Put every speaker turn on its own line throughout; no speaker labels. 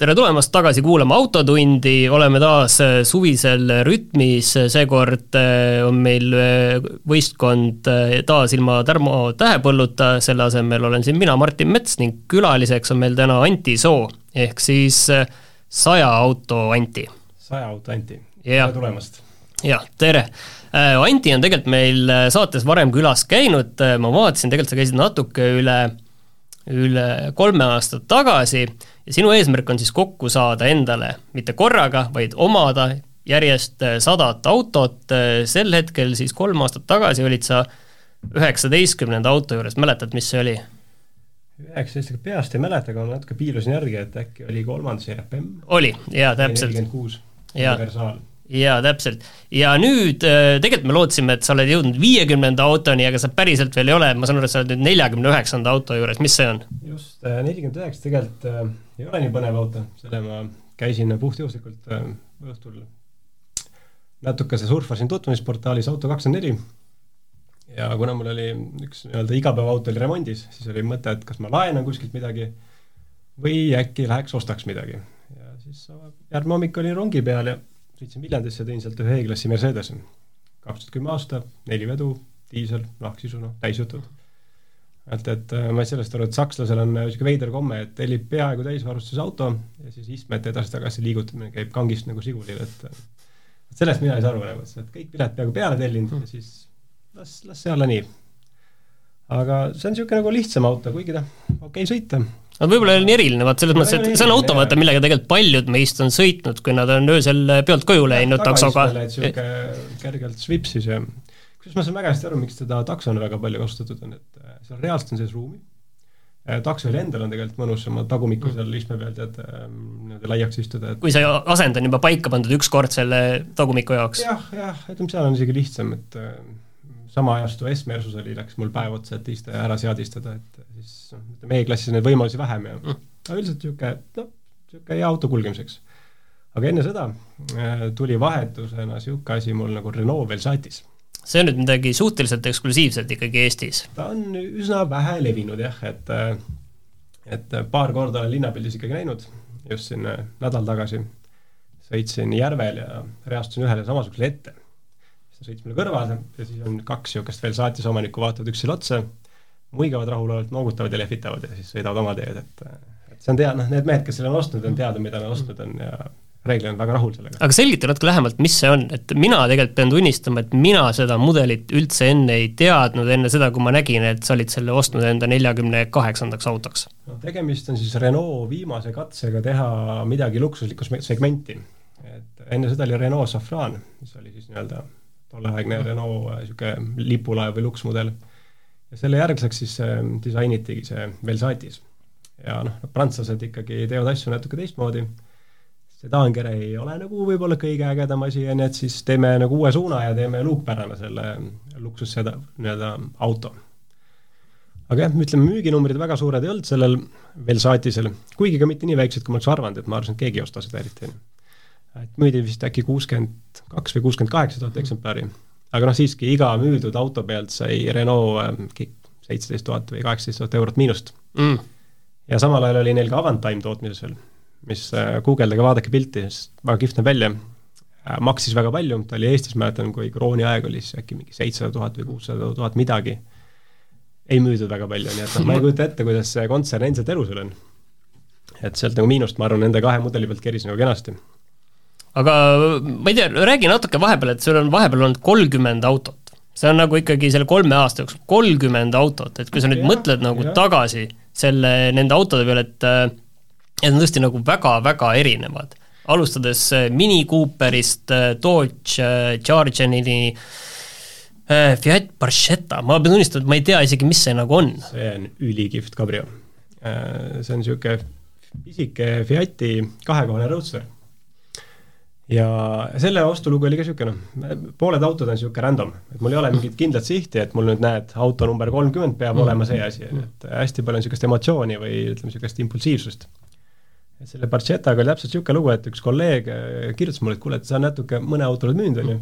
tere tulemast tagasi kuulama Autotundi, oleme taas äh, suvisel rütmis, seekord äh, on meil äh, võistkond taas ilma Tarmo Tähepõlluta, selle asemel olen siin mina, Martin Mets ning külaliseks on meil täna Anti Soo, ehk siis saja auto Anti.
saja auto Anti, tere tulemast!
jah, tere! Anti on tegelikult meil saates varem külas käinud, ma vaatasin, tegelikult sa käisid natuke üle, üle kolme aastat tagasi ja sinu eesmärk on siis kokku saada endale mitte korraga, vaid omada järjest äh, sadat autot, äh, sel hetkel siis kolm aastat tagasi olid sa üheksateistkümnenda auto juures, mäletad, mis see oli?
üheksateist, ega peast ei mäleta, aga ma natuke piilusin järgi, et äkki oli kolmandas ERPM.
oli, jaa, täpselt.
nelikümmend kuus, universaal
jaa, täpselt. ja nüüd äh, tegelikult me lootsime, et sa oled jõudnud viiekümnenda autoni, aga sa päriselt veel ei ole, ma saan aru, et sa oled nüüd neljakümne üheksanda auto juures, mis see on?
just, nelikümmend üheksa tegelikult ei ole nii põnev auto, selle ma käisin puhtjuhuslikult äh, õhtul natukese surfasin tutvumisportaalis Auto24 ja kuna mul oli üks nii-öelda igapäevaauto oli remondis, siis oli mõte, et kas ma laenan kuskilt midagi või äkki läheks ostaks midagi. ja siis järgmine hommik olin rongi peal ja sõitsin Viljandisse, tõin sealt ühe E-klassi Mercedese. kaks tuhat kümme aasta, neli vedu, diisel, nahksisu, noh, täisjutud. Et, et äh, ma sain sellest aru, et sakslasel on niisugune veider komme, et tellib peaaegu täisvarustuse auto ja siis istmete edasi-tagasi liigutamine käib kangist nagu sigulil, et sellest mina ei saa aru nagu, et kõik pilet peaaegu peale tellinud ja siis las, las see olla nii. aga see on niisugune nagu lihtsam auto, kuigi ta okei okay, sõita
no võib-olla oli nii eriline, vaat selles mõttes, et see on auto, vaata, millega tegelikult paljud meist on sõitnud, kui nad on öösel peolt koju läinud taksoga.
niisugune kergelt svipsis ja kusjuures ma saan väga hästi aru, miks seda taksona väga palju kasutatud on, et äh, seal reaalselt on sees ruumi, äh, taksol endal on tegelikult mõnus oma tagumiku seal istme peal tead ähm, niimoodi laiaks istuda,
et kui see asend on juba paika pandud ükskord selle tagumiku jaoks ja,.
jah, jah, ütleme, seal on isegi lihtsam, et äh, sama ajastu S-Mersus oli, läks mul päev otsa, et iste ära seadistada, et siis noh, ütleme E-klassis on neid võimalusi vähem ja mm. aga üldiselt niisugune, noh, niisugune hea auto kulgemiseks. aga enne seda tuli vahetusena niisugune asi mul nagu Renault Velsatis.
See on nüüd midagi suhteliselt eksklusiivset ikkagi Eestis?
ta on üsna vähe levinud jah, et äh, et paar korda olen linnapildis ikkagi näinud, just siin äh, nädal tagasi sõitsin Järvel ja reastusin ühele samasugusele ette ta sõits mulle kõrvale ja siis on kaks niisugust veel saatis omanikku, vaatavad üksteisele otsa, muigavad rahulolevalt, noogutavad ja lehvitavad ja siis sõidavad oma teed, et et see on tea-, noh, need mehed, kes selle on ostnud, on teada, mida nad ostnud on ja reeglina on väga rahul sellega.
aga selgita natuke lähemalt, mis see on, et mina tegelikult pean tunnistama, et mina seda mudelit üldse enne ei teadnud, enne seda, kui ma nägin, et sa olid selle ostnud enda neljakümne kaheksandaks autoks.
no tegemist on siis Renault viimase katsega teha midagi luksuslikku segmenti. et enne seda oli Renault Safran, mis oli siis nii-öelda tolleaegne Renault niisugune äh, lipulaev või luksmudel. ja selle järgseks siis äh, disainitigi see Velsatis. ja noh, prantslased ikkagi teevad asju natuke teistmoodi, sedaankere ei ole nagu võib-olla kõige ägedam asi, on ju, et siis teeme nagu uue suuna ja teeme luukpärane selle luksusseda-, nii-öelda auto. aga jah, ütleme müüginumbrid väga suured ei olnud sellel Velsatisel, kuigi ka mitte nii väiksed, kui ma oleks arvanud, et ma arvasin, et keegi ei osta seda eriti, et müüdi vist äkki kuuskümmend kaks või kuuskümmend kaheksa tuhat eksemplari. aga noh, siiski iga müüdud auto pealt sai Renault ähm, seitseteist tuhat või kaheksateist tuhat eurot miinust mm.. ja samal ajal oli neil ka Avantime tootmises veel, mis äh, guugeldage, vaadake pilti, sest väga kihvt näeb välja äh,, maksis väga palju, ta oli Eestis, mäletan, kui krooni aeg oli siis äkki mingi seitsesada tuhat või kuussada tuhat midagi, ei müüdud väga palju, nii et noh, ma ei kujuta ette, kuidas see kontsern endiselt elus veel on. et sealt nagu miinust, ma arvan, nende kahe mudeli pealt keris nagu kenasti
aga ma ei tea, räägi natuke vahepeal, et sul on vahepeal olnud kolmkümmend autot. see on nagu ikkagi selle kolme aasta jooksul kolmkümmend autot, et kui sa nüüd ja, mõtled nagu ja. tagasi selle, nende autode peale, et need on tõesti nagu väga-väga erinevad. alustades äh, Mini Cooperist, äh, Dodge äh, Chargerini, Fiat Barchetta, ma pean tunnistama, et ma ei tea isegi, mis see nagu on.
see on ülikihvt kabrio. see on niisugune pisike Fiati kahekohane Roadster ja selle ostulugu oli ka niisugune noh, pooled autod on niisugune random, et mul ei ole mingit kindlat sihti, et mul nüüd näed, auto number kolmkümmend peab mm. olema see asi, on ju, et hästi palju on niisugust emotsiooni või ütleme, niisugust impulsiivsust. Et selle Barchetaga oli täpselt niisugune lugu, et üks kolleeg äh, kirjutas mulle, et kuule, et sa natuke mõne auto oled müünud, on ju,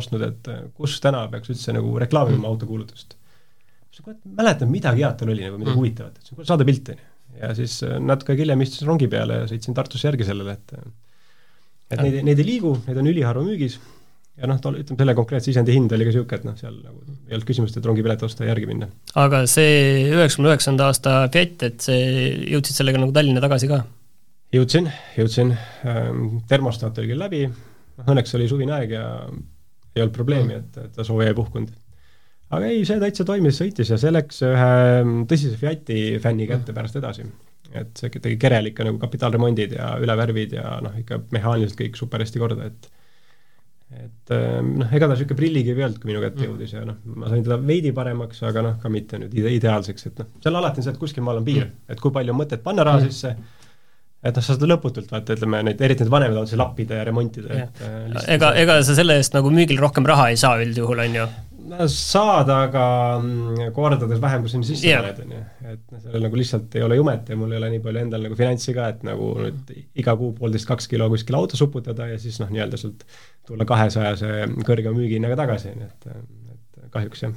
ostnud, et äh, kus täna peaks üldse nagu reklaamima mm. autokuulutust. ma ütlesin, kuule, mäletan, midagi head tal oli nagu, midagi mm. huvitavat, ütlesin, kuule, saada pilt, on ju. ja siis äh, natuke hiljem istusin rongi peale ja sõitsin Tartusse järgi sellele, et et neid, neid ei liigu, neid on üliharva müügis ja noh, tol-, ütleme selle konkreetse sisendi hind oli ka niisugune, et noh, seal nagu ei olnud küsimust, et rongipilet osta ja järgi minna.
aga see üheksakümne üheksanda aasta Fiat, et see, jõudsid sellega nagu Tallinna tagasi ka?
Jõudsin, jõudsin, ähm, termostaat oli küll läbi, õnneks oli suvine aeg ja ei olnud probleemi, et, et ta sooja ei puhkunud. aga ei, see täitsa toimis, sõitis ja see läks ühe tõsise Fiati fänni kätte pärast edasi et see tegi Kerel ikka nagu kapitaalremondid ja ülevärvid ja noh, ikka mehaaniliselt kõik super hästi korda, et et ehm, noh, ega ta niisugune prillikivi ei olnud, kui minu kätte mm. jõudis ja noh, ma sain teda veidi paremaks, aga noh, ka mitte nüüd ide ideaalseks, et noh, seal alati on see, et kuskil maal on piir mm., et kui palju on mõtet panna raha mm. Et noh, sa saad lõputult vaata, ütleme neid, eriti need vanemad autosid lappida ja remontida, et
äh, ega, ega sa selle eest nagu müügil rohkem raha ei saa üldjuhul, on ju?
saad, aga mm, kordades vähem, kui sinna sisse paned, on ju. et noh, sellel nagu lihtsalt ei ole jumet ja mul ei ole nii palju endal nagu finantsi ka, et nagu nüüd iga kuu poolteist-kaks kilo kuskile autos uputada ja siis noh, nii-öelda sealt tulla kahesajase kõrge müügihinnaga tagasi, nii et, et kahjuks jah.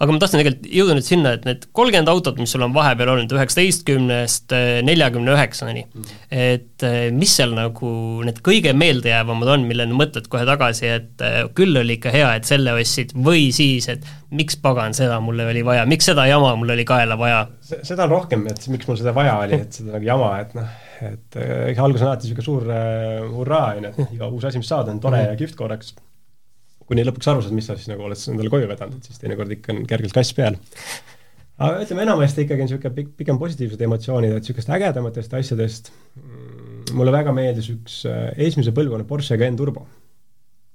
Aga ma tahtsin tegelikult jõuda nüüd sinna, et need kolmkümmend autot, mis sul on vahepeal olnud, üheksateistkümnest eh, neljakümne üheksani, et eh, mis seal nagu need kõige meeldejäävamad on, millele mõtled kohe tagasi, et eh, küll oli ikka hea, et selle ostsid, või siis, et miks pagan, seda mulle oli vaja, miks seda jama mul oli kaela vaja?
seda on rohkem, et miks mul seda vaja oli, et seda nagu jama, et noh, et ega algus on alati niisugune suur hurraa, on ju, et iga uus asi, mis saad, on tore ja kihvt korraks kuni lõpuks aru saad, mis sa siis nagu oled endale koju vedanud, et siis teinekord ikka on kergelt kass peal. aga ütleme, enamasti ikkagi on niisugune pigem positiivsed emotsioonid, et niisugust ägedamatest asjadest mm, mulle väga meeldis üks äh, esimese põlvkonna Porsche Cayenne Turbo.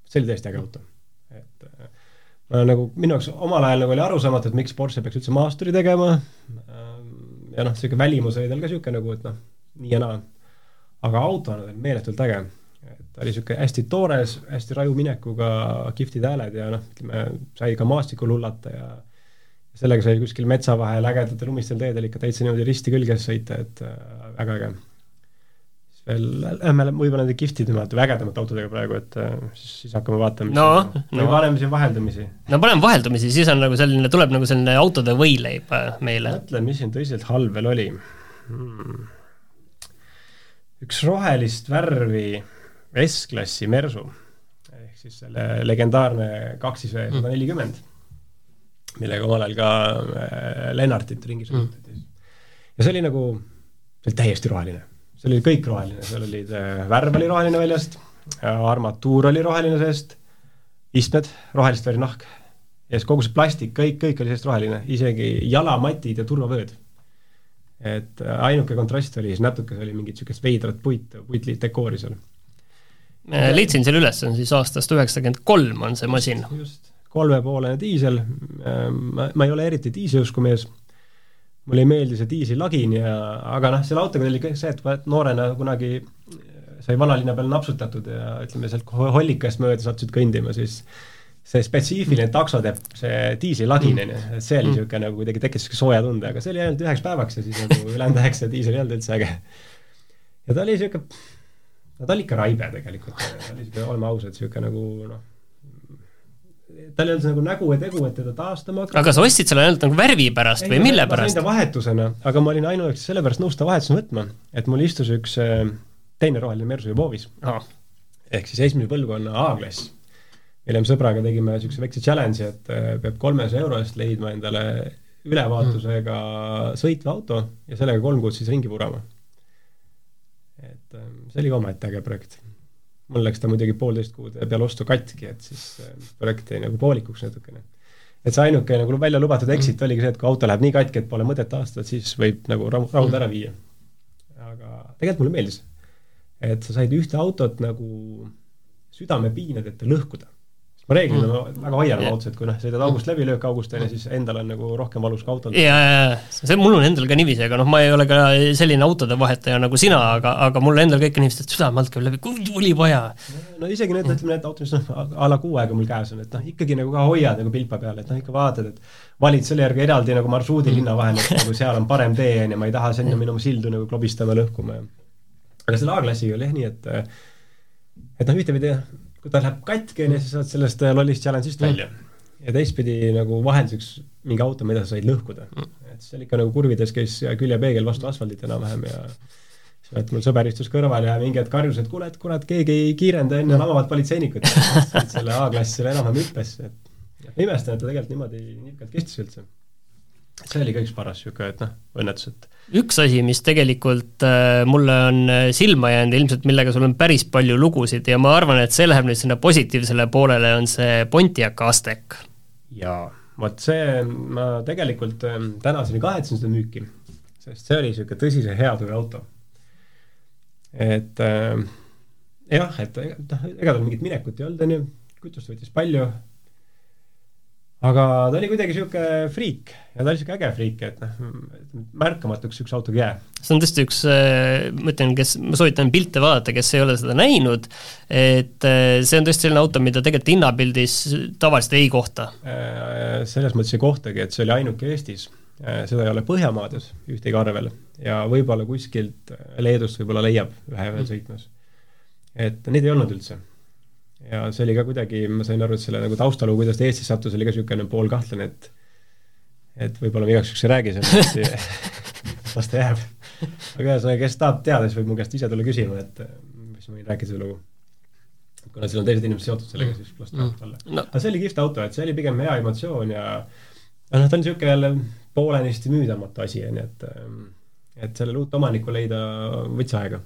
see oli täiesti äge auto. et äh, ma nagu, minu jaoks omal ajal nagu oli arusaamatu, et miks Porsche peaks üldse maasturi tegema, ja noh, niisugune välimus oli tal ka niisugune nagu, et noh, nii ja naa. aga autona ta oli meeletult äge ta oli niisugune hästi toores, hästi raju minekuga, kihvtid hääled ja noh, ütleme, sai ka maastikul hullata ja sellega sai kuskil metsa vahel ägedatel lumistel teedel ikka täitsa niimoodi risti külges sõita, et äh, väga äge. siis veel lähme võib-olla nende kihvtidemate või ägedamate autodega praegu, et äh, siis, siis hakkame vaatama, mis
no,
no. või paneme siin vaheldumisi.
no paneme vaheldumisi, siis on nagu selline, tuleb nagu selline autode võileib äh, meile.
mõtlen, mis siin tõsiselt halb veel oli hmm.. üks rohelist värvi S-klassi Mersu. Ehk siis selle legendaarne kaksis V sada nelikümmend, millega omal ajal ka äh, Lennartit ringi sõidutati. Mm.. ja see oli nagu, see oli täiesti roheline, seal oli kõik roheline, seal olid äh,, värv oli roheline väljast, armatuur oli roheline seest, istmed, rohelist värvi nahk. Ja siis kogu see plastik, kõik, kõik oli seest roheline, isegi jalamatid ja turvavööd. Et äh, ainuke kontrast oli siis natuke, see oli mingit niisugust veidrat puit, puitdekoori seal
leidsin selle üles, see on siis aastast üheksakümmend kolm on see masin.
just, kolmepoolene diisel, ma, ma ei ole eriti diisliusku mees, mulle ei meeldi see diislilagin ja, aga noh, selle autoga oli see, et noorena kunagi sai vanalinna peal napsutatud ja ütleme, sealt Hollikast mööda sattusid kõndima, siis see spetsiifiline taksotepp, see diislilagin, on ju, et see oli niisugune mm. nagu kuidagi tekkis niisugune sooja tunde, aga see oli ainult üheks päevaks ja siis nagu ülejäänud üheksa diisel ei olnud üldse äge. ja ta oli niisugune no ta oli ikka raibe tegelikult, ta oli siuke, oleme ausad, siuke nagu noh, tal ei olnud nagu nägu ja tegu, et teda taastama
hakata. aga sa ostsid selle ainult nagu värvi pärast ei, või mille pärast? ma sain
ta vahetusena, aga ma olin ainuüksi sellepärast nõus ta vahetusena võtma, et mul istus üks äh, teine roheline Mersu Jubovis ah.. ehk siis esimese põlvkonna A-klass, mille me sõbraga tegime niisuguse väikse challenge'i, et äh, peab kolmesaja euro eest leidma endale ülevaatusega mm. sõitva auto ja sellega kolm kuud siis ringi ähm, see oli ka omaette äge projekt. mul läks ta muidugi poolteist kuud peale ostu katki, et siis äh, projekt jäi nagu poolikuks natukene. et see ainuke nagu välja lubatud exit mm. oligi see, et kui auto läheb nii katki, et pole mõtet taastada, siis võib nagu rahud ära viia. aga tegelikult mulle meeldis, et sa said ühte autot nagu südamepiinadeta lõhkuda. Ma reeglina mm. väga autosid, kui noh, sõidad august läbi, löök august, on ju, siis endal on nagu rohkem valus ka autol.
ja, ja, ja, see mul on endal ka niiviisi, aga noh, ma ei ole ka selline autode vahetaja nagu sina, aga, aga mul endal kõik inimesed, et südame alt käib läbi, kui oli vaja.
no isegi need, ütleme need autod, mis noh, a la kuu aega mul käes on, et noh, ikkagi nagu ka hoiad nagu pilpa peal, et noh, ikka vaatad, et valid selle järgi eraldi nagu marsruudi linna vahel, et nagu seal on parem tee, on ju, ma ei taha sinna minna oma sildu nagu klobistama, lõhkuma ja aga selle A-klassiga oli jah nii, et et noh, ühtepidi kui ta läheb katki, on ju, siis saad sellest äh, lollist challenge'ist välja. ja teistpidi nagu vahelduseks mingi auto, mida sa said lõhkuda mm.. et seal ikka nagu kurvides käis küljepeegel vastu asfaldit enam-vähem ja siis et mul sõber istus kõrval ja mingi hetk karjus, et kuule, et kurat, keegi ei kiirenda, enne lamavad politseinikud. selle A-klass selle enam-vähem hüppes, et imestan, et ta tegelikult niimoodi nii pikalt kestis üldse. See oli ka üks paras niisugune, et noh, õnnetus, et
üks asi, mis tegelikult äh, mulle on äh, silma jäänud, ilmselt millega sul on päris palju lugusid ja ma arvan, et see läheb nüüd sinna positiivsele poolele, on see Pontiac Aztec.
jaa, vot see, ma tegelikult äh, tänaseni kahetsen seda müüki, sest see oli niisugune tõsise heatüve auto. et äh, jah, et noh, ega tal mingit minekut ei olnud, on ju, kütust võttis palju aga ta oli kuidagi niisugune friik ja ta oli niisugune äge friik, et noh, märkamatuks üks auto ei jää.
see on tõesti üks, äh, ma ütlen, kes, ma soovitan pilte vaadata, kes ei ole seda näinud, et äh, see on tõesti selline auto, mida tegelikult hinnapildis tavaliselt ei kohta.
Äh, selles mõttes ei kohtagi, et see oli ainuke Eestis, seda ei ole Põhjamaades ühtegi arvel ja võib-olla kuskilt Leedust võib-olla leiab ühe veel sõitmas. et neid ei olnud üldse ja see oli ka kuidagi, ma sain aru, et selle nagu taustalugu, kuidas ta Eestis sattus, oli ka niisugune poolkahtlane, et et võib-olla ma igaks juhuks ei räägi sellest las ta jääb. aga ühesõnaga, kes tahab teada, siis võib mu käest ise tulla küsima, et siis ma võin rääkida seda lugu. kuna seal on teised inimesed seotud sellega, siis las ta mm. olla no.. aga see oli kihvt auto, et see oli pigem hea emotsioon ja noh, ta on niisugune jälle poolenisti müüdamatu asi, on ju, et et sellele uut omanikku leida võttis aega.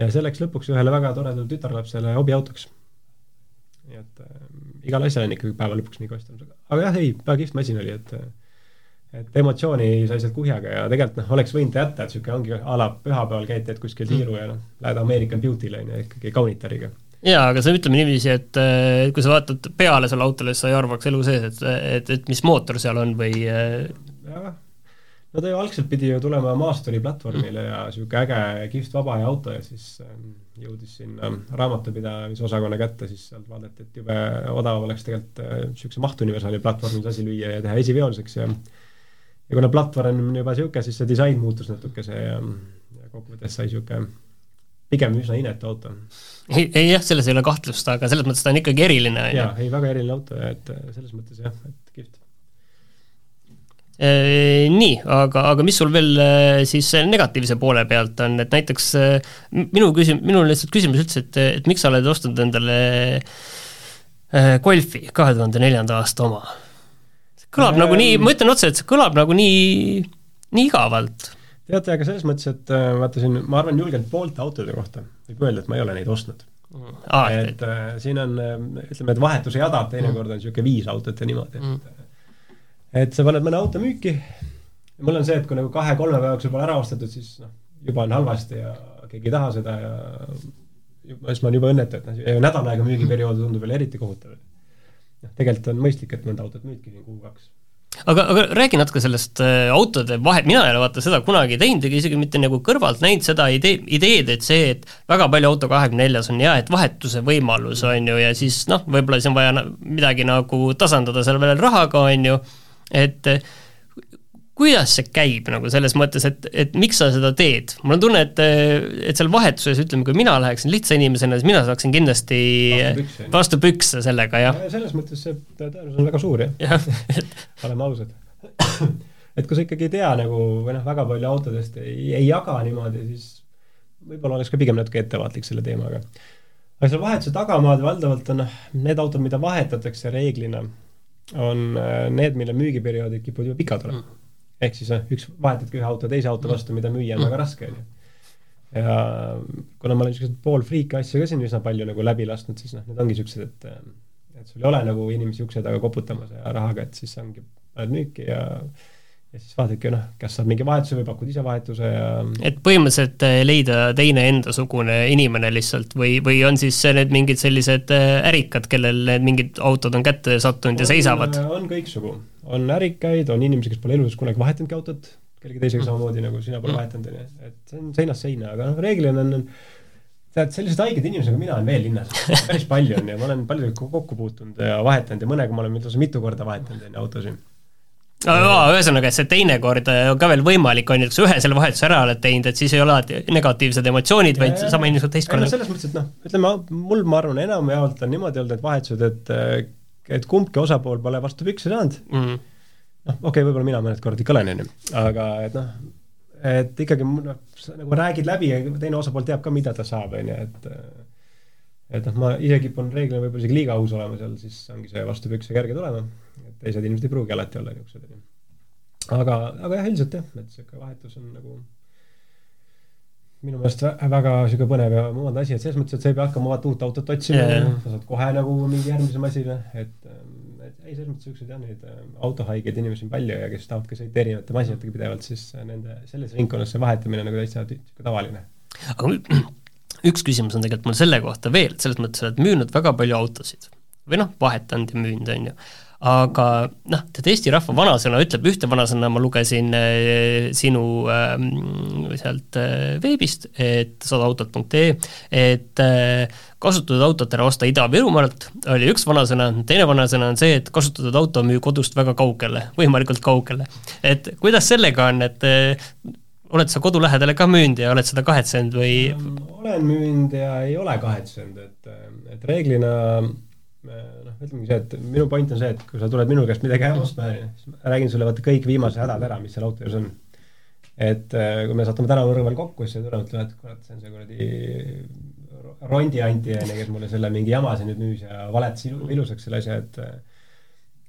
ja see läks lõpuks ühele väga toredale tütarlapsele hobiautoks nii et äh, igal asjal on ikkagi päeva lõpuks nii kostnud, aga jah, ei, väga kihvt masin oli, et et emotsiooni sai sealt kuhjaga ja tegelikult noh, oleks võinud ta jätta, et niisugune ongi a la pühapäeval käid, teed kuskil tiiru ja noh, lähed American Beauty'le on ju, ikkagi kaunitariga.
jaa, aga see ütleme niiviisi, et kui sa vaatad peale selle autole, siis sa ei arvaks elu sees, et, et, et mis mootor seal on või
äh, jah, no ta ju algselt pidi ju tulema Maasturi platvormile mm. ja niisugune äge kihvt vaba ja auto ja siis ähm, jõudis sinna raamatupidamisosakonna kätte, siis sealt vaadati, et jube odav oleks tegelikult niisuguse äh, mahtuniversaali platvormis asi lüüa ja teha esiveoliseks ja ja kuna platvorm on juba niisugune, siis see disain muutus natukese ja, ja kokkuvõttes sai niisugune pigem üsna inetu auto.
ei, ei jah, selles ei ole kahtlust, aga selles mõttes ta on ikkagi eriline,
jaa, ei väga eriline auto ja et selles mõttes jah, et kihvt
Äh, nii, aga, aga mis sul veel äh, siis negatiivse poole pealt on, et näiteks äh, minu küsim-, minul lihtsalt küsimus üldse, et, et miks sa oled ostnud endale Golfi kahe tuhande neljanda aasta oma? see kõlab ähm, nagu nii, ma ütlen otse, et see kõlab nagu nii, nii igavalt.
teate, aga selles mõttes, et vaata siin, ma arvan julgelt poolte autode kohta võib öelda, et ma ei ole neid ostnud mm.. Ah, et, et äh, siin on, ütleme, et vahetuse jadad teinekord on niisugune viis autot ja niimoodi, et mm et sa paned mõne auto müüki. Mul on see, et kui nagu kahe-kolme päeva jooksul pole ära ostetud, siis noh, juba on halvasti ja keegi ei taha seda ja siis ma olen juba õnnetu, et noh, nädal aega müügiperiood tundub veel eriti kohutav. noh, tegelikult on mõistlik, et mõnda autot müüdki siin kuu-kaks.
Aga, aga räägi natuke sellest äh, autode vahet, mina ei ole vaata seda kunagi teinud ega isegi mitte nagu kõrvalt näinud seda idee, ideed, et see, et väga palju Auto24-s on ja et vahetuse võimalus on ju, ja siis noh, võib-olla siis on vaja midagi nagu tasandada seal veel rahaga, on ju et kuidas see käib nagu selles mõttes, et, et miks sa seda teed? mul on tunne, et, et seal vahetuses, ütleme, kui mina läheksin lihtsa inimesena, siis mina saaksin kindlasti vastu, vastu pükse sellega, jah
ja,. selles mõttes see tõenäosus on väga suur, jah ja. oleme ausad. et kui sa ikkagi ei tea nagu või noh, väga palju autodest ei, ei jaga niimoodi, siis võib-olla oleks ka pigem natuke ettevaatlik selle teemaga. aga seal vahetuse tagamaad valdavalt on noh, need autod, mida vahetatakse reeglina on äh, need, mille müügiperioodid kipuvad juba pikad olema mm.. ehk siis noh, üks, vahetadki ühe auto teise auto vastu, mida müüa on mm. väga raske, on ju. ja kuna ma olen niisuguseid pool friiki asju ka siin üsna palju nagu läbi lasknud, siis noh, need ongi niisugused, et äh, et sul ei ole nagu inimesi ukse taga koputamas ja rahaga, et siis ongi, paned müüki ja ja siis vaadake, noh, kas saad mingi vahetuse või pakud ise vahetuse ja
et põhimõtteliselt äh, leida teine endasugune inimene lihtsalt või, või on siis need mingid sellised äh, ärikad, kellel need mingid autod on kätte sattunud ja seisavad?
on kõiksugu, on ärikaid, on inimesi, kes pole elus kunagi vahetanudki autot, kellegi teisega mm. samamoodi, nagu sina pole mm. vahetanud, on ju, et see on seinast seina, aga noh, reeglina on, on tead, sellised haiged inimesed nagu mina on veel linnas, päris palju on ja ma olen paljudega kokku puutunud ja vahetanud ja mõnega ma olen lausa mitu korda vahetanud, on ju, autosid
ühesõnaga, et see teine kord äh, on ka veel võimalik, on ju, kui sa ühe selle vahetuse ära oled teinud, et siis ei ole alati negatiivsed emotsioonid, vaid sama inimesed teist korda.
selles mõttes, et noh, ütleme, mul, ma arvan, enamjaolt on niimoodi olnud need vahetused, et et kumbki osapool pole vastu pükse saanud mm., noh, okei okay,, võib-olla mina mõned korda ikka olen, on ju, aga et noh, et ikkagi noh, nagu räägid läbi ja teine osapool teab ka, mida ta saab, on ju, et et noh, ma ise kipun reeglina võib-olla isegi liiga aus olema seal, siis ongi see vastu pükse kerge tulema, et teised inimesed ei pruugi alati olla niisugused, on ju. aga, aga jah, üldiselt jah, et niisugune vahetus on nagu minu meelest väga niisugune põnev ja mugav asi, et selles mõttes, et sa ei pea hakkama vaata uut autot otsima yeah., sa saad kohe nagu mingi järgmise masina, et et ei, selles mõttes niisuguseid jah, neid äh, autohaigeid inimesi on palju ja kes tahavad ka sõita erinevate masinatega pidevalt, siis äh, nende, selles ringkonnas see vahetamine on nagu täitsa niisugune tavaline.
aga üks küsimus on tegelikult mul selle kohta veel, selles mõttes, et müünud väga palju autosid või noh, vahetanud ja müünud, on ju aga noh, tead Eesti rahva vanasõna ütleb, ühte vanasõna ma lugesin äh, sinu äh, sealt äh, veebist, et sodaautot.ee, et äh, kasutatud autot ära osta Ida-Virumaalt, oli üks vanasõna, teine vanasõna on see, et kasutatud auto müü kodust väga kaugele, võimalikult kaugele. et kuidas sellega on, et oled sa kodu lähedale ka müünud ja oled seda kahetsenud või?
olen müünud ja ei ole kahetsenud, et, et reeglina ütlemegi see, et minu point on see, et kui sa tuled minu käest midagi ostma, siis ma räägin sulle vaata kõik viimased hädad ära, mis seal auto juures on. et äh, kui me satume tänavakõrval kokku, siis sa tuled, ütled, et kurat, see on see kuradi Rondi Anti onju, kes mulle selle mingi jama siin nüüd müüs ja valetas ilusaks selle asja, et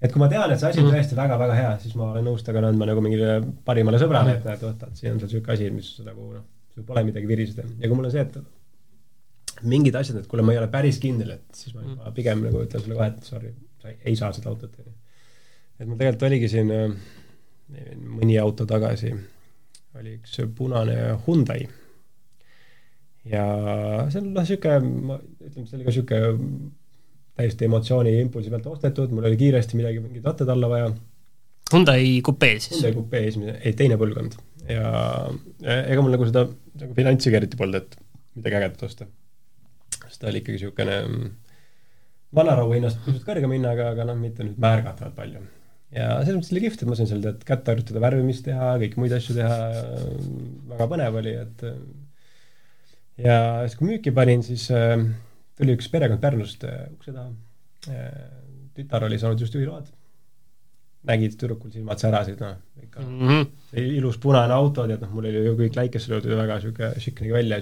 et kui ma tean, et see asi on mhm. tõesti väga-väga hea, siis ma olen nõus taga andma nagu mingile parimale sõbrale, et näed, võta, et siin on sul niisugune asi, mis nagu noh, sul pole midagi viriseda. ja kui mul on see, et mingid asjad, et kuule, ma ei ole päris kindel, et siis ma mm. pigem nagu ütlen sulle kohe, et sorry, sa ei, saa seda autot, onju. et mul tegelikult oligi siin äh, mõni auto tagasi, oli üks punane Hyundai. ja see on noh, niisugune, ma ütleme, see oli ka niisugune täiesti emotsiooni impulsi pealt ostetud, mul oli kiiresti midagi, mingid ratted alla vaja.
Hyundai kupee siis?
Hyundai kupee esimene, ei teine põlvkond ja ega mul nagu seda nagu finantsi ka eriti polnud, et midagi ägedat osta sest ta oli ikkagi niisugune mm, vanaraua hinnast pisut kõrgema hinnaga, aga noh, mitte nüüd märgatavalt palju. ja selles mõttes oli kihvt, et ma sain seal tead kätte harjutada värvimist teha, kõiki muid asju teha, väga põnev oli, et ja siis, kui müüki panin, siis äh, tuli üks perekond Pärnust äh, ukse taha äh,. tütar oli saanud just juhiload. nägid tüdrukul silmad särasid, noh, ikka mm -hmm. ilus punane auto, tead noh, mul oli ju kõik läikesse löödud ja väga niisugune šikk nägi välja,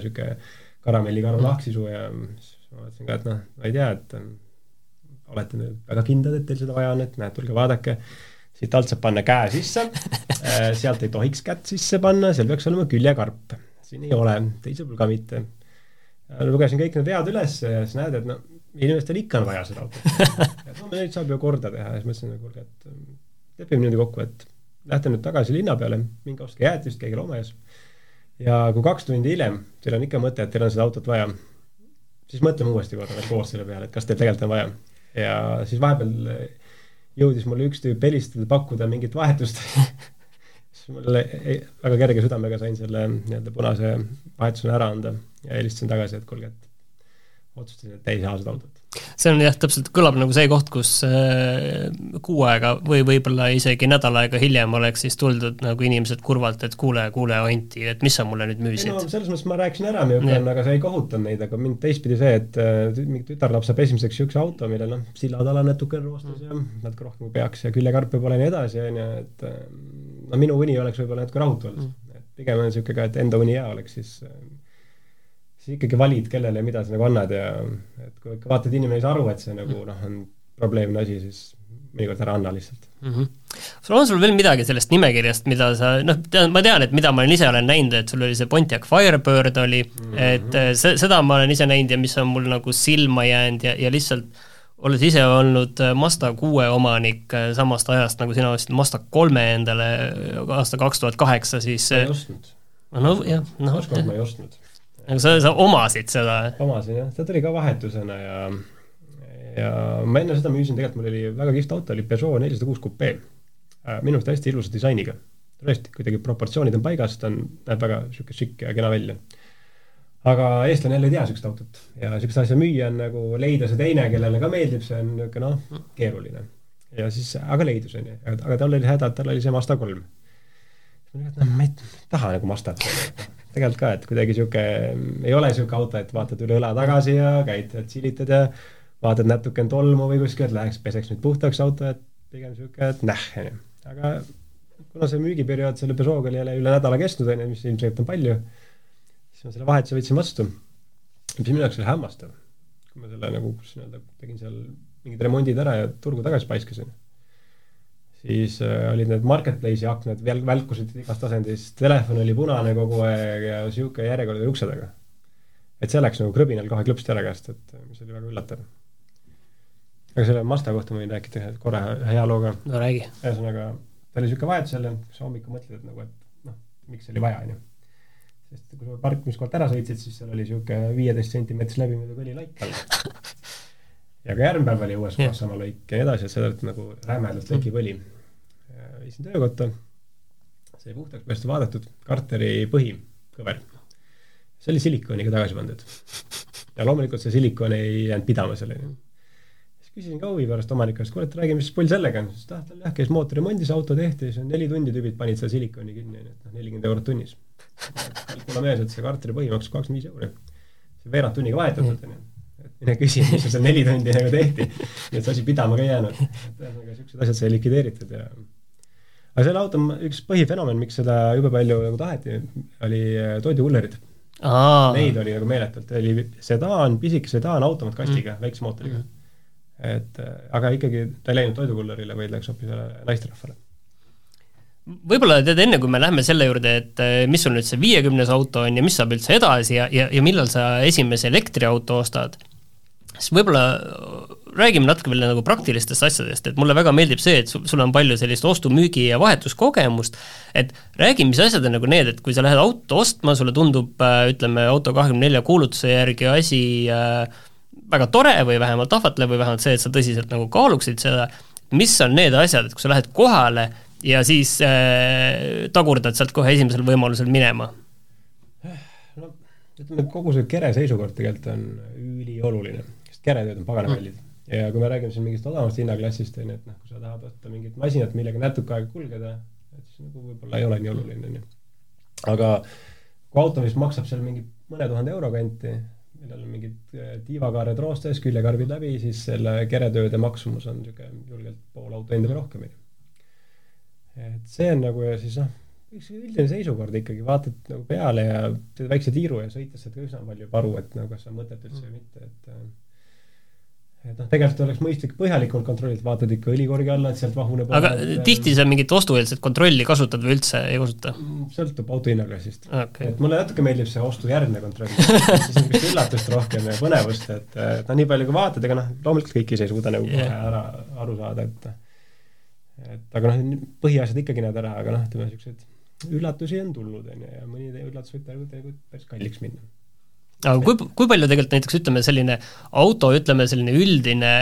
niisugune karamellikanu nahksisu ja siis ma mõtlesin ka, et noh, ma ei tea, et olete nüüd väga kindlad, et teil seda vaja on, et näed, tulge vaadake, siit alt saab panna käe sisse äh, sealt ei tohiks kätt sisse panna, seal peaks olema küljekarp. siin ei ole, teisel pool ka mitte. lugesin kõik need vead üles ja siis näed, et no inimestel ikka on vaja seda autot. et no neid saab ju korda teha ja siis mõtlesin, et kuulge, et lepime niimoodi kokku, et lähte nüüd tagasi linna peale, minge ostke jäätist, käige loomaaias ja kui kaks tundi hiljem teil on ikka mõte, et teil on seda autot vaja, siis mõtleme uuesti korra veel koos selle peale, et kas teil tegelikult on vaja. ja siis vahepeal jõudis mulle üks tüüp helistada, pakkuda mingit vahetust siis mul väga kerge südamega sain selle nii-öelda punase vahetusena ära anda ja helistasin tagasi, et kuulge, et otsustasin, et ei saa seda autot
see on jah, täpselt kõlab nagu see koht, kus äh, kuu aega või võib-olla isegi nädal aega hiljem oleks siis tuldud nagu inimesed kurvalt, et kuule, kuule, Anti, et mis sa mulle nüüd müüsid?
no selles mõttes ma rääkisin ära, aga see ei kohutanud neid, aga mind teistpidi see, et äh, mingi tütarlaps saab esimeseks niisuguse auto, millel noh, sillatala natuke roostes mm. ja natuke rohkem peaks ja küljekarpe pole ja nii edasi, on ju, et äh, no minu uni oleks võib-olla natuke rahutu olnud mm., et pigem on niisugune ka, et enda uni hea oleks, siis siis ikkagi valid, kellele ja mida sa nagu annad ja et kui ikka vaatad, inimene ei saa aru, et see nagu noh, on probleemne asi, siis mõnikord ära anna lihtsalt mm.
-hmm. on sul veel midagi sellest nimekirjast, mida sa, noh, tean, ma tean, et mida ma ise olen näinud, et sul oli see Pontiac Firebird oli mm, -hmm. et äh, see, seda ma olen ise näinud ja mis on mul nagu silma jäänud ja, ja lihtsalt olles ise olnud Mazda kuue omanik samast ajast, nagu sina ostsid Mazda kolme endale aasta kaks tuhat kaheksa, siis
ma ei ostnud.
no jah, noh.
ükskord ma ei ostnud.
Aga sa, sa omasid seda?
omasin jah, ta tuli ka vahetusena ja ja ma enne seda müüsin, tegelikult mul oli väga kihvt auto, oli Peugeot nelisada kuus kupe. minu arust hästi ilusa disainiga. tõesti, kuidagi proportsioonid on paigas, ta on, näeb väga niisugune šikk ja kena välja aga eestlane jälle ei tea niisugust autot ja niisugust asja müüa on nagu leida see teine, kellele ka meeldib, see on niisugune noh, keeruline. ja siis, aga leidus, onju, aga tal oli häda, et tal oli see Mazda kolm. noh, ma ei taha nagu Mazdat tegelikult ka, et kuidagi niisugune, ei ole niisugune auto, et vaatad üle õla tagasi ja käid, silitad ja vaatad natuke on tolmu või kuskil, et läheks peseks nüüd puhtaks auto, et pigem niisugune, et näh, onju. aga kuna see müügiperiood selle Peugeot'ga oli jälle üle nädala kestnud, onju, mis ilmselgelt on palju siis ma selle vahetuse võtsin vastu. mis minu jaoks oli hämmastav, kui ma selle nagu, kus nii-öelda tegin seal mingid remondid ära ja turgu tagasi paiskasin, siis äh, olid need marketplace'i aknad väl-, välkusid igast asendist, telefon oli punane kogu aeg ja niisugune järjekord oli ukse taga. et see läks nagu krõbinal kohe klõpsti ära käest, et mis oli väga üllatav. aga selle Mazda kohta ma võin rääkida korra ühe hea looga.
no räägi.
ühesõnaga, ta oli niisugune vahetus jälle, sa hommikul mõtled, et nagu, et noh, miks oli vaja, onju sest kui sa parkimiskohalt ära sõitsid, siis seal oli niisugune viieteist sentimeetris läbimõõdu kõlilaik all. ja ka järgmine päev oli uues kohas sama lõik ja nii edasi, et seda nagu rämedalt lekib õli. Viisin töökotta, sai puhtaks pestud, vaadatud, karteri põhikõver. see oli silikooniga tagasi pandud. ja loomulikult see silikoon ei jäänud pidama selleni. siis küsisin ka huvi pärast omaniku käest, kuule, et räägi, mis pull sellega on. siis ta, tal jah, käis mootorimondis, auto tehti, siis neli tundi tüübid panid seda silikooni kinni, onju, et noh, nelikümmend eurot tunnis mulle meeldis, et see kartuli põhi maksis kakskümmend viis euri. see veerand tunniga vahetatud, onju. mine küsi, mis seal neli tundi nagu tehti. nii et see asi pidama ka ei jäänud. et ühesõnaga siuksed asjad sai likvideeritud ja aga selle auto üks põhifenomen, miks seda jube palju nagu taheti, oli äh, toidukullerid. Neid oli nagu meeletult, oli sedaan, pisike sedaan automaatkastiga mm., väikse mootoriga. Mm.. et äh, aga ikkagi ta ei läinud toidukullerile, vaid läks hoopis naisterahvale.
Võib-olla tead, enne kui me lähme selle juurde, et eh, mis sul nüüd see viiekümnes auto on ja mis saab üldse edasi ja, ja, ja millal sa esimese elektriauto ostad, siis võib-olla äh, räägime natuke veel nagu praktilistest asjadest, et mulle väga meeldib see, et sul, sul on palju sellist ostu-müügi ja vahetuskogemust, et räägi, mis asjad on nagu need, et kui sa lähed auto ostma, sulle tundub, äh, ütleme, Auto24 kuulutuse järgi asi äh, väga tore või vähemalt ahvatlev või vähemalt see, et sa tõsiselt nagu kaaluksid seda, mis on need asjad, et kui sa lähed kohale ja siis äh, tagurdad sealt kohe esimesel võimalusel minema?
no ütleme, kogu see kere seisukord tegelikult on ülioluline, sest keretööd on pagana kallid mm. Ja kui me räägime siin mingist odavamast hinnaklassist, on ju, et noh, kui sa tahad osta mingit masinat, millega natuke aega kulgeda, et siis nagu võib-olla ei ole nii oluline, on ju. aga kui auto, mis maksab seal mingi mõne tuhande euro kanti, millel on mingid äh, tiivakaared roostes, küljekarvid läbi, siis selle keretööde maksumus on niisugune julgelt pool auto enda või rohkem, on ju et see on nagu ja siis noh, üks üldine seisukord ikkagi, vaatad nagu peale ja teed väikse tiiru ja sõites saad ka üsna palju aru, et nagu kas on mõtet üldse või mitte, et äh, et noh, tegelikult oleks mõistlik põhjalikumalt kontrollida, vaatad ikka õlikorgi alla, et sealt vahuneb
aga et, tihti sa mingit ostueelset kontrolli kasutad või üldse ei kasuta?
Mm, sõltub auto hinnaklassist okay.. et mulle natuke meeldib see ostujärgne kontroll siis on vist üllatust rohkem ja põnevust, et, et noh, nii palju kui vaatad, ega noh, loomulikult kõiki ise ei suuda nagu kohe yeah. ära aru saada, et et aga noh, põhiasjad ikkagi näed ära, aga noh, ütleme niisuguseid üllatusi on tulnud, on ju, ja mõni üllatus võib tegelikult päris kalliks minna.
Aga kui, kui palju tegelikult näiteks ütleme, selline auto, ütleme selline üldine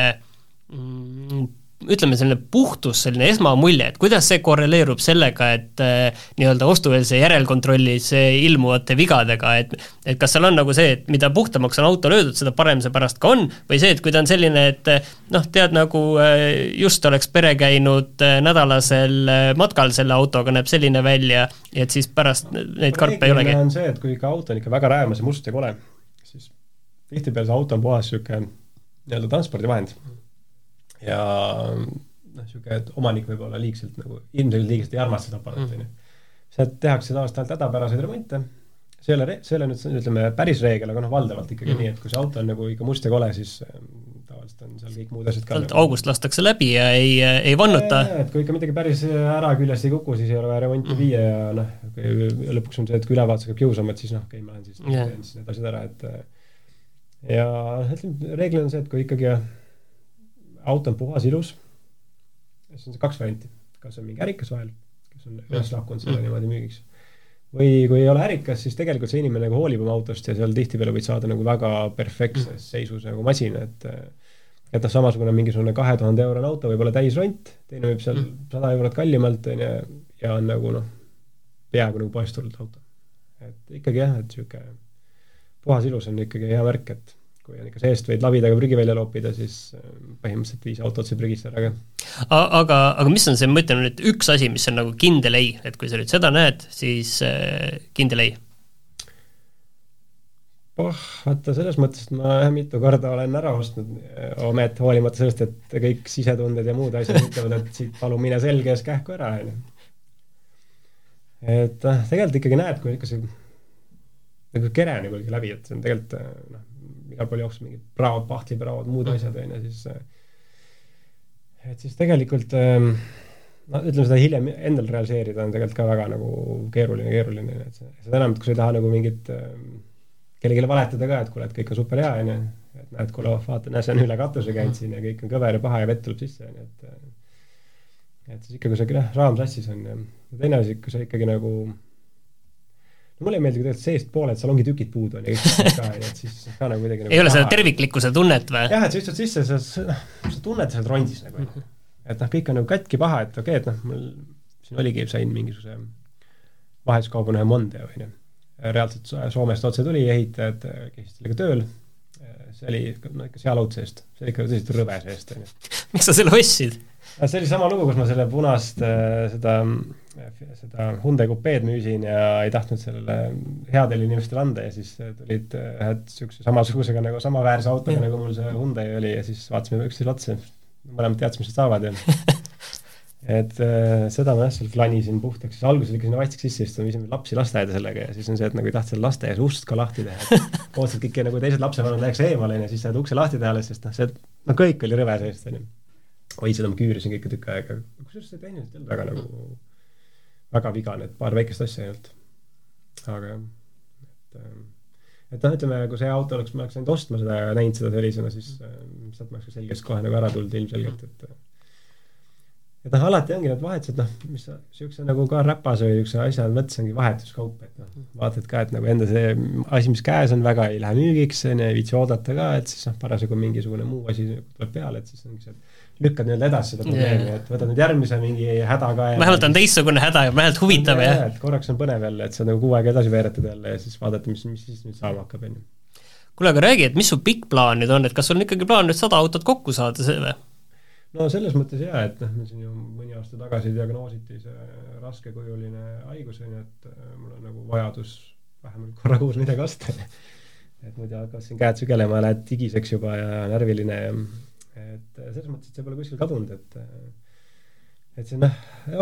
mm, ütleme, selline puhtus, selline esmamulje, et kuidas see korreleerub sellega, et äh, nii-öelda ostueelse järelkontrollis ilmuvate vigadega, et et kas seal on nagu see, et mida puhtamaks on auto löödud, seda parem see pärast ka on, või see, et kui ta on selline, et noh, tead, nagu äh, just oleks pere käinud äh, nädalasel äh, matkal selle autoga, näeb selline välja, et siis pärast neid karpe ei olegi?
on see, et kui ikka auto on ikka väga räämas ja must ja kole, tihtipeale see auto on puhas niisugune nii-öelda transpordivahend ja noh, niisugune, et omanik võib olla liigselt nagu, ilmselgelt liigselt ei armasta seda aparaati, on ju. sealt tehakse tavaliselt ainult hädapäraseid remonte, see ei ole, see ei ole nüüd ütleme päris reegel, aga noh, valdavalt ikkagi mm. nii, et kui see auto on nagu ikka must ja kole, siis ähm, tavaliselt on seal kõik muud asjad ka
nagu... august lastakse läbi ja ei, ei vannuta.
et kui ikka midagi päris ära küljest ei kuku, siis ei ole vaja remonti mm. viia ja noh, lõpuks on see, et kui ülevaatus hakkab kiusama, et siis noh, okei okay,, ma lähen siis yeah. teen siis need asjad ära, et ja reeglina on see, et kui ikkagi auto on puhas, ilus, siis on see kaks varianti, kas on mingi ärikas vahel, kes on üles lahkunud selle niimoodi müügiks, või kui ei ole ärikas, siis tegelikult see inimene nagu hoolib oma autost ja seal tihtipeale võid saada nagu väga perfektses seisus nagu masina, et et noh, samasugune mingisugune kahe tuhande eurone auto võib olla täisront, teine võib seal sada eurot kallimalt, on ju, ja on nagu noh, peaaegu nagu poest tulnud auto. et ikkagi jah, et niisugune puhas ilus on ikkagi hea märk, et kui on ikka seest võid labidaga prügi välja loopida, siis äh, põhimõtteliselt viis autot saab prügist ära ka.
aga, aga mis on see, ma ütlen nüüd üks asi, mis on nagu kindel ei, et kui sa nüüd seda näed, siis äh, kindel ei?
oh, vaata selles mõttes, et ma mitu korda olen ära ostnud äh, omet, hoolimata sellest, et kõik sisetunded ja muud asjad ütlevad, et siit palun mine selge ees kähku ära, on ju. et noh, tegelikult ikkagi näed, kui see nagu kere nagu läbi, et see on tegelikult noh, igal pool jooksnud mingid praod, pahtlipraod, muud mm. asjad, on ju, siis äh, et siis tegelikult ähm, no ütleme, seda hiljem endal realiseerida on tegelikult ka väga nagu keeruline, keeruline, et seda enam, et kui sa ei taha nagu mingit ähm, kellelegi valetada ka, et kuule, et kõik on super hea, on ju, et näed, kuule, oh, vaata, näe, see on üle katuse käinud siin ja kõik on kõver ja paha ja vett tuleb sisse, on ju, et äh, et siis ikka, kui see jah, raam sassis on ja teine asi, kui sa ikkagi nagu mulle ei meeldi, kui tegelikult seestpoole, et salongitükid puudu on ja kõik ka, et siis ka nagu kuidagi nagu
ei ole seda terviklikkuse tunnet või?
jah, et sa istud sisse, sa, sa tunned seal rondis nagu mm, -hmm. et noh, kõik on nagu katki paha, et okei okay,, et noh, mul siin oligi, sain mingisuguse vahetuskaubana ühe Monde, on ju. reaalselt Soomest otse tuli, ehitajad käisid sellega tööl, see oli no ikka seal laud seest, see oli ikka tõsiselt rõve seest, on ju.
miks sa selle ostsid?
see oli sama lugu, kus ma selle punast äh, seda, Hyundai kupeed müüsin ja ei tahtnud sellele headele inimestele anda ja siis tulid ühed niisuguse samasugusega nagu samaväärse autoga mm. nagu mul see Hyundai oli ja siis vaatasime üksteisele otsa, mõlemad teadsime, mis nad saavad ja et äh, seda ma jah, seal flanisin puhtaks, siis alguses ikka sinna vastik sisse istuma, viisime lapsi lasteaeda sellega ja siis on see, et nagu ei tahtnud selle lasteaias ust ka lahti teha, et ootasid kõik nagu teised lapsevanemad läheks eemale onju, siis saad ukse lahti teha alles, sest noh, see, no kõik oli rõve seest onju. Oi, seda ma küürisin ikka tükk aega, kusjuures see ei olnud väga nagu, väga vigane, et paar väikest asja ainult. aga jah, et ähm, et noh, ütleme, kui see auto oleks, ma oleks läinud ostma seda ja näinud seda sellisena, siis äh, sealt ma oleks ka selgelt kohe nagu ära tulnud ilmselgelt, et et noh, alati ongi need vahetused, noh, mis niisuguse nagu ka räpase või niisuguse asja mõttes ongi vahetuskaup, et noh, vaatad ka, et nagu enda see asi, mis käes on, väga ei lähe müügiks, on ju, ei viitsi oodata ka, et siis noh, parasjagu mingisugune muu asi tuleb peale, et siis ongi see, et lükkad nii-öelda edasi seda probleemi yeah., et võtad nüüd järgmise mingi häda ka ja
vähemalt on teistsugune häda ja vähemalt huvitav, jah.
et korraks on põnev jälle, et sa nagu kuu aega edasi veeretad jälle ja siis vaadata, mis, mis siis nüüd saama hakkab, on ju.
kuule, aga räägi, et mis su pikk plaan nüüd on, et kas sul on ikkagi plaan nüüd sada autot kokku saada, see või?
no selles mõttes jaa, et noh, meil siin ju mõni aasta tagasi diagnoositi see raskekujuline haigus, on ju, et äh, mul on nagu vajadus vähemalt korra kuus midagi osta et muidu hakkasid käed sügelema ja lähed digiseks juba ja närviline ja et äh, selles mõttes, et see pole kuskil kadunud, et äh, et see noh,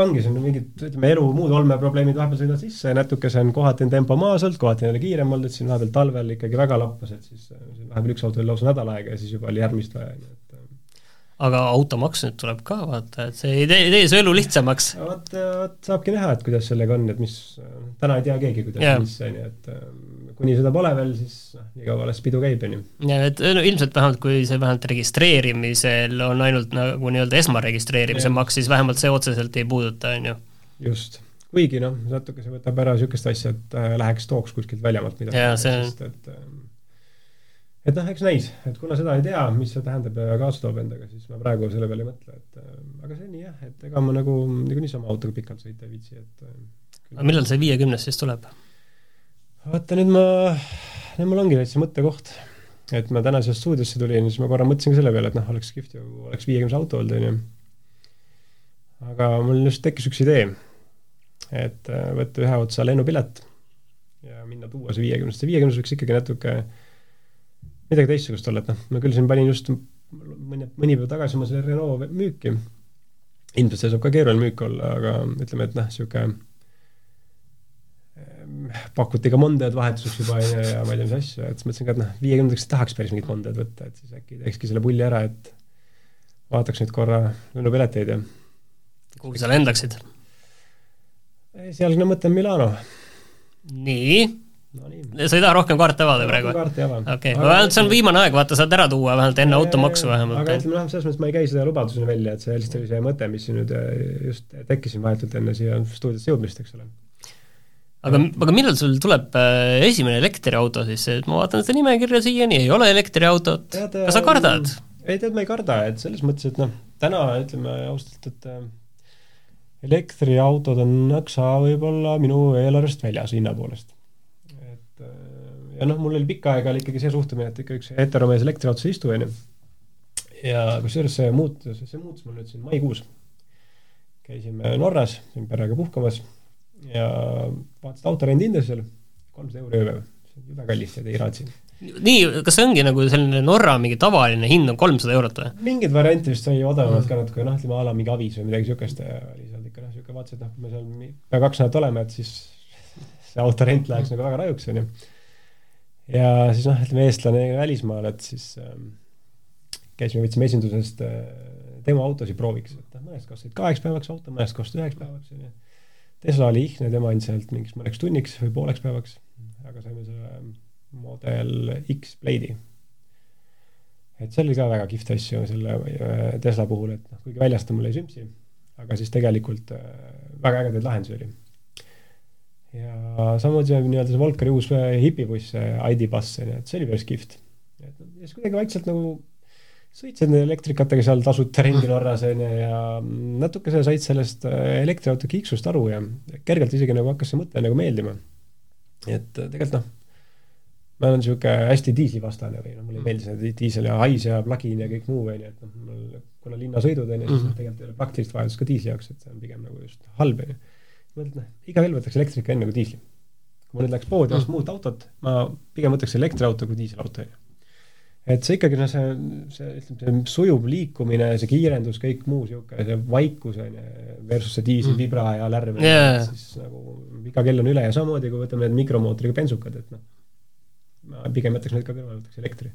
ongi, see on mingid, ütleme, elu muud olmeprobleemid vahepeal sõidavad sisse ja natukese on kohati on tempo maas olnud, kohati on jälle kiirem olnud, et siin vahepeal talvel ikkagi väga lappas, et siis äh, vahepeal üks auto oli lausa nädal aega ja siis juba oli järgmist vaja, on ju, et
aga automaks nüüd tuleb ka, vaata, et see ei tee, ei tee su elu lihtsamaks.
vot, vot saabki näha, et kuidas sellega on, et mis, täna ei tea keegi, kuidas yeah., mis on ju, et kuni seda pole veel, siis noh, nii kaua alles pidu käib, on ju.
ja et no ilmselt vähemalt, kui see vähemalt registreerimisel on ainult nagu nii-öelda esmaregistreerimise maks, siis vähemalt see otseselt ei puuduta, on ju.
just, kuigi noh, natuke see võtab ära niisugust asja, et äh, läheks tooks kuskilt väljamaalt midagi, sest et äh, et noh, eks näis, et kuna seda ei tea, mis see tähendab ja kaasa toob endaga, siis ma praegu selle peale ei mõtle, et äh, aga see on nii jah, et ega ma nagu niikuinii sama autoga pikalt sõita ei viitsi, et äh,
aga millal see viiekümnes siis tuleb?
Vaata nüüd ma, nüüd mul ongi täitsa mõttekoht. et ma täna siia stuudiosse tulin, siis ma korra mõtlesin ka selle peale, et noh, oleks kihvt ju, oleks viiekümnes auto olnud, on ju. aga mul just tekkis üks idee, et äh, võtta ühe otsa lennupilet ja minna tuua see viiekümnes, see viiekümnes võiks ikkagi natuke midagi teistsugust olla, et noh, ma küll siin panin just mõni, mõni päev tagasi oma selle Renault müüki, ilmselt see saab ka keeruline müük olla, aga ütleme, et noh, niisugune pakuti ka Mondeod vahetuseks juba on ju ja ma ei tea, mis asju, et siis mõtlesin ka, et noh, viiekümnendaks tahaks päris mingit Mondeod võtta, et siis äkki teekski selle pulli ära, et vaataks nüüd korra lennupileteid ja
kuhu sa lendaksid?
esialgne mõte on Milano.
nii,
no
sa ei taha rohkem kaarte avada praegu?
kaarti ei ava.
okei, vähemalt see on viimane aeg, vaata, saad ära tuua vähemalt enne automaksu
aga
vähemalt.
ütleme noh, selles mõttes ma ei käi seda lubadusena välja, et see lihtsalt oli see mõte, mis nüüd äh, just tekkis siin vahetult enne siia stuudiosse jõudmist, eks ole.
aga, aga millal sul tuleb äh, esimene elektriauto siis, et ma vaatan seda nimekirja siiani, ei ole elektriautot, kas sa kardad?
ei tead, ma ei karda, et selles mõttes, et noh, täna ütleme ausalt, et äh, elektriautod on nõksa võib-olla minu eelarvest väljas hinna poolest. et äh, ja noh, mul oli pikka aega oli ikkagi see suhtumine, et ikka üks heteromees elektriautos ei istu, onju. ja kusjuures see muutus, see muutus mul nüüd siin maikuus. käisime Norras, siin perega puhkamas ja vaatasid autorendihinda seal, kolmsada euri ööpäev. see on jube kallis, tead ei raatsi
nii, kas see ongi nagu selline Norra mingi tavaline hind on kolmsada eurot või?
mingeid variante vist sai odavamalt ka natuke, noh, ütleme a la mingi Avis või midagi ja oli seal ikka noh, siuke vaatasin, et noh, kui me seal pea kaks nädalat oleme, et siis see autorent läheks nagu väga rajuks, onju. ja siis noh, ütleme eestlane välismaal, et siis ähm, käisime, võtsime esindusest äh, tema autosid prooviks, et noh, mõnest kostsid kaheks päevaks auto, mõnest kostis üheks päevaks, onju. Tesla oli ihne, tema andis ainult mingiks mõneks tunniks või pooleks päevaks, aga saime selle Model X Blade'i et see oli ka väga kihvt asju selle äh, Tesla puhul, et noh, kuigi väljast ta mulle ei sümpsi, aga siis tegelikult äh, väga ägedaid lahendusi oli. ja samuti nii-öelda see Volkeri uus äh, hipibuss, ID Bus, on ju, et see oli päris kihvt. et noh, siis kuidagi vaikselt nagu sõitsid nende elektrikatega seal tasuta ringi Norras, on ju, ja natuke sa said sellest äh, elektriauto kiiksust aru ja kergelt isegi nagu hakkas see mõte nagu meeldima. et äh, tegelikult noh, ma olen niisugune hästi diislivastane või noh, mulle ei meeldi see di- diisel ja hais ja plug-in ja kõik muu, on ju, et noh, mul kuna linnasõidud on ju, siis noh, tegelikult ei ole praktilist vajadust ka diisli jaoks, et see on pigem nagu just halb, on ju. mõtled, noh, iga veel võtaks elektrika enne kui diisli. kui ma nüüd läheks poodi ostma uut autot, ma pigem võtaks elektriauto kui diiselauto, on ju. Et see ikkagi noh, see, see ütleme, see sujuv liikumine, see kiirendus, kõik muu niisugune, see vaikus on ju, versus see diisel mm., vibra ja lärm
Jaa.
siis nagu iga kell on üle ja samamoodi, kui võtame need mikromootoriga bensukad, et noh, ma pigem jätaks need ka kõrvale, võtaks elektri.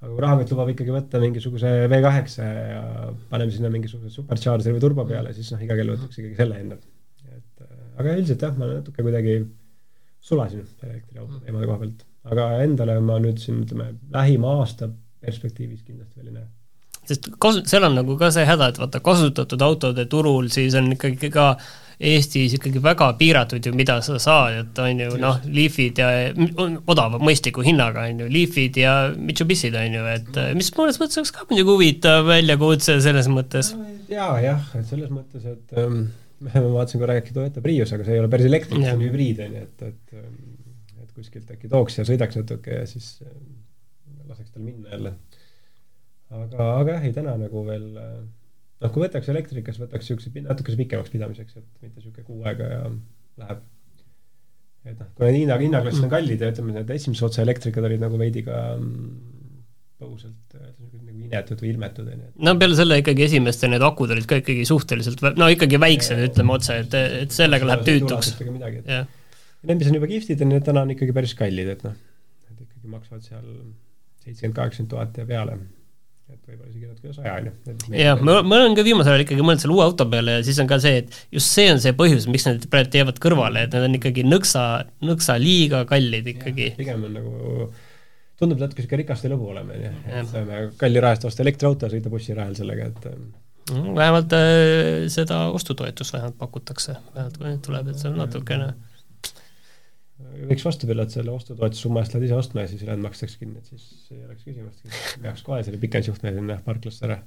aga kui rahakott lubab ikkagi võtta mingisuguse V8 ja paneme sinna mingisuguse supercharger'i või turbo peale, siis noh, iga kell võtaks ikkagi selle enda. et äh, aga üldiselt jah, ma natuke kuidagi sulasin elektriauto teemade koha pealt, aga endale ma nüüd siin ütleme, lähima aasta perspektiivis kindlasti veel ei näe.
sest kasu-, seal on nagu ka see häda, et vaata, kasutatud autode turul siis on ikkagi ka Eestis ikkagi väga piiratud ju, mida sa saad, et on ju noh, Leafid ja odava, mõistliku hinnaga on ju, Leafid ja Mitsubishid on ju, et eh, mis mõnes mõttes oleks ka muidugi huvitav väljakutse selles mõttes.
jaa, jah, et selles mõttes, et ähm, ma vaatasin korra äkki Toyota Prius, aga see ei ole päris elektrik, see on hübriid on ju, et, et ähm, et kuskilt äkki tooks ja sõidaks natuke ja siis ähm, laseks tal minna jälle. aga, aga jah, ei täna nagu veel äh, noh, kui võtaks elektrikas, võtaks niisuguse pi- natukese pikemaks pidamiseks, et mitte niisugune kuu aega ja läheb. et noh, kui need hinna, hinnaklassid on kallid ja ütleme, need esimesed otseelektrikad olid nagu veidi ka mm, põgusalt äh, nagu inetud või ilmetud, on ju,
no peale selle ikkagi esimeste need akud olid ka ikkagi suhteliselt, no ikkagi väiksed, ütleme otse, et, et sellega läheb tüütuks.
midagi, et
jah,
Need, mis on juba kihvtid, on need täna on ikkagi päris kallid, et noh, et ikkagi maksavad seal seitsekümmend, kaheksakümmend tuhat ja peale. et võib-olla isegi natuke üle saja, on ju.
jah, ma, ma olen ka viimasel ajal ikkagi mõelnud selle uue auto peale ja siis on ka see, et just see on see põhjus, miks need praegu jäävad kõrvale, et need on ikkagi nõksa, nõksa liiga kallid ikkagi.
pigem on nagu, tundub natuke sihuke rikaste lõbu olema, on ju, et saame kalli raha eest osta elektriauto ja sõita bussirajal sellega, et ähm,
Mm, vähemalt äh, seda ostutoetust vähemalt pakutakse, vähemalt kui nüüd tuleb, et see on natukene
võiks vastupidi, et selle ostutoetuse summa eest lähed ise ostma ja siis ülejäänud makstakse kinni, et siis ei oleks küsimustki. peaks kohe selle pikendusjuhtme sinna parklasse ära.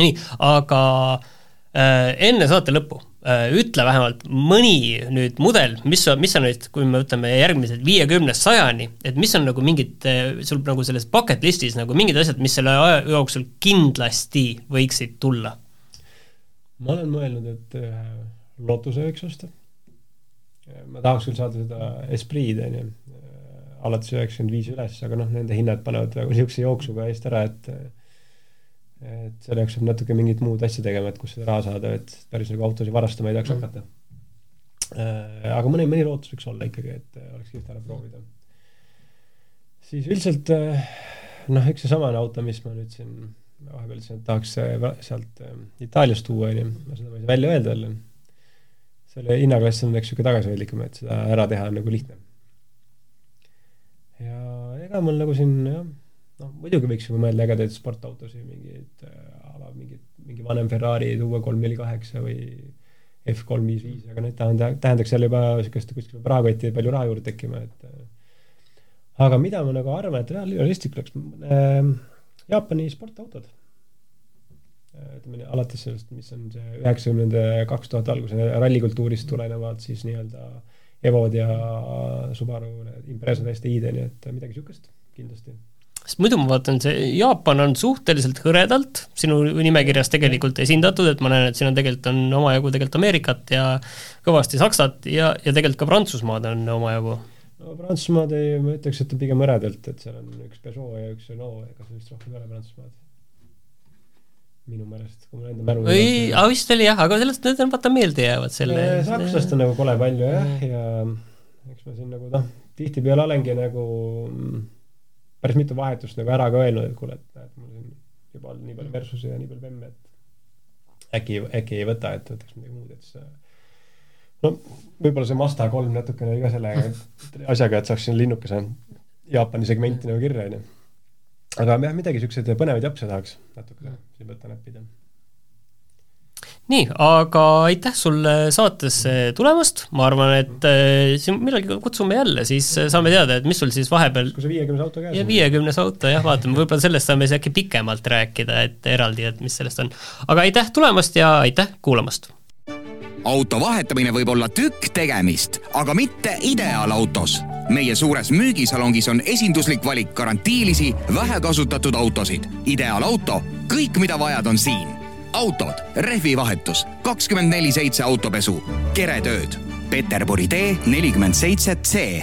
nii, aga äh, enne saate lõppu äh, ütle vähemalt mõni nüüd mudel, mis, mis on nüüd, kui me võtame järgmised viiekümnest sajani, et mis on nagu mingid, sul nagu selles bucket list'is nagu mingid asjad, mis selle aja jooksul kindlasti võiksid tulla?
ma olen mõelnud, et ühe Lotuse võiks osta. Ma tahaks küll saada seda Esprit onju, alates üheksakümmend viis üles, aga noh, nende hinnad panevad nagu niisuguse jooksuga eest ära, et et selle jaoks peab natuke mingit muud asja tegema, et kust seda raha saada, et päris nagu autosid varastama ei tahaks hakata. aga mõni, mõni lootus võiks olla ikkagi, et oleks kihvt ära proovida. siis üldiselt äh, noh, üks seesamane auto, mis ma nüüd siin vahepeal et tahaks äh, sealt äh, Itaaliast tuua, onju, ma seda ma ei saa välja öelda jälle. Selle hinnaklass on eks niisugune tagasihoidlikum, et seda ära teha on nagu lihtne. ega mul nagu siin jah, noh, muidugi võiks ju mõelda ägedaid sportautosid, mingeid, mingid, mingi vanem Ferrari tuua kolm neli kaheksa või F kolm viis viis, aga need tähenda-, tähendaks jälle juba niisugust kuskil rahakotti palju raha juurde tekkima, et aga mida ma nagu arvan, et realistlik oleks äh,, Jaapani sportautod äh,. Ütleme alates sellest, mis on see üheksakümnenda, kaks tuhat alguse rallikultuurist tulenevalt siis nii-öelda Evod ja Subaru, Impreza STI-d, nii et midagi niisugust kindlasti
sest muidu ma vaatan, see Jaapan on suhteliselt hõredalt sinu nimekirjas tegelikult esindatud, et ma näen, et siin on tegelikult on omajagu tegelikult Ameerikat ja kõvasti Saksat ja, ja tegelikult ka Prantsusmaad on omajagu.
no Prantsusmaad ei, ma ütleks, et pigem hõredalt, et seal on üks Peugeot ja üks Renault, ega seal vist rohkem ei ole Prantsusmaad. Minu meelest, kui mul enda mälu
ei, aga vist oli jah, aga sellest, need on vaata meelde jäävad selle
sakslast on nagu kole palju jah, ja eks ma siin nagu noh, tihtipeale olengi nagu mm, päris mitu vahetust nagu ära ka öelnud, et kuule, et näed, mul siin juba on nii palju Versusi ja nii palju Bemme, et äkki, äkki ei võta, et võtaks midagi muud, et siis no võib-olla see Mazda kolm natukene oli ka selle asjaga, et saaks sinna linnukese Jaapani segmenti nagu kirja, onju. Aga jah, midagi siukseid põnevaid japse tahaks natuke siin võtta näppida
nii, aga aitäh sulle saatesse tulemast, ma arvan, et äh, siin millalgi kutsume jälle, siis äh, saame teada, et mis sul siis vahepeal
kui see viiekümnes auto käes
on. viiekümnes auto jah, vaatame, võib-olla sellest saame siis äkki pikemalt rääkida, et eraldi, et mis sellest on. aga aitäh tulemast ja aitäh kuulamast!
Auto vahetamine võib olla tükk tegemist, aga mitte ideaalautos. meie suures müügisalongis on esinduslik valik garantiilisi, vähekasutatud autosid. ideaalauto, kõik, mida vajad, on siin autod, rehvivahetus, kakskümmend neli seitse autopesu, keretööd. Peterburi tee nelikümmend seitse C.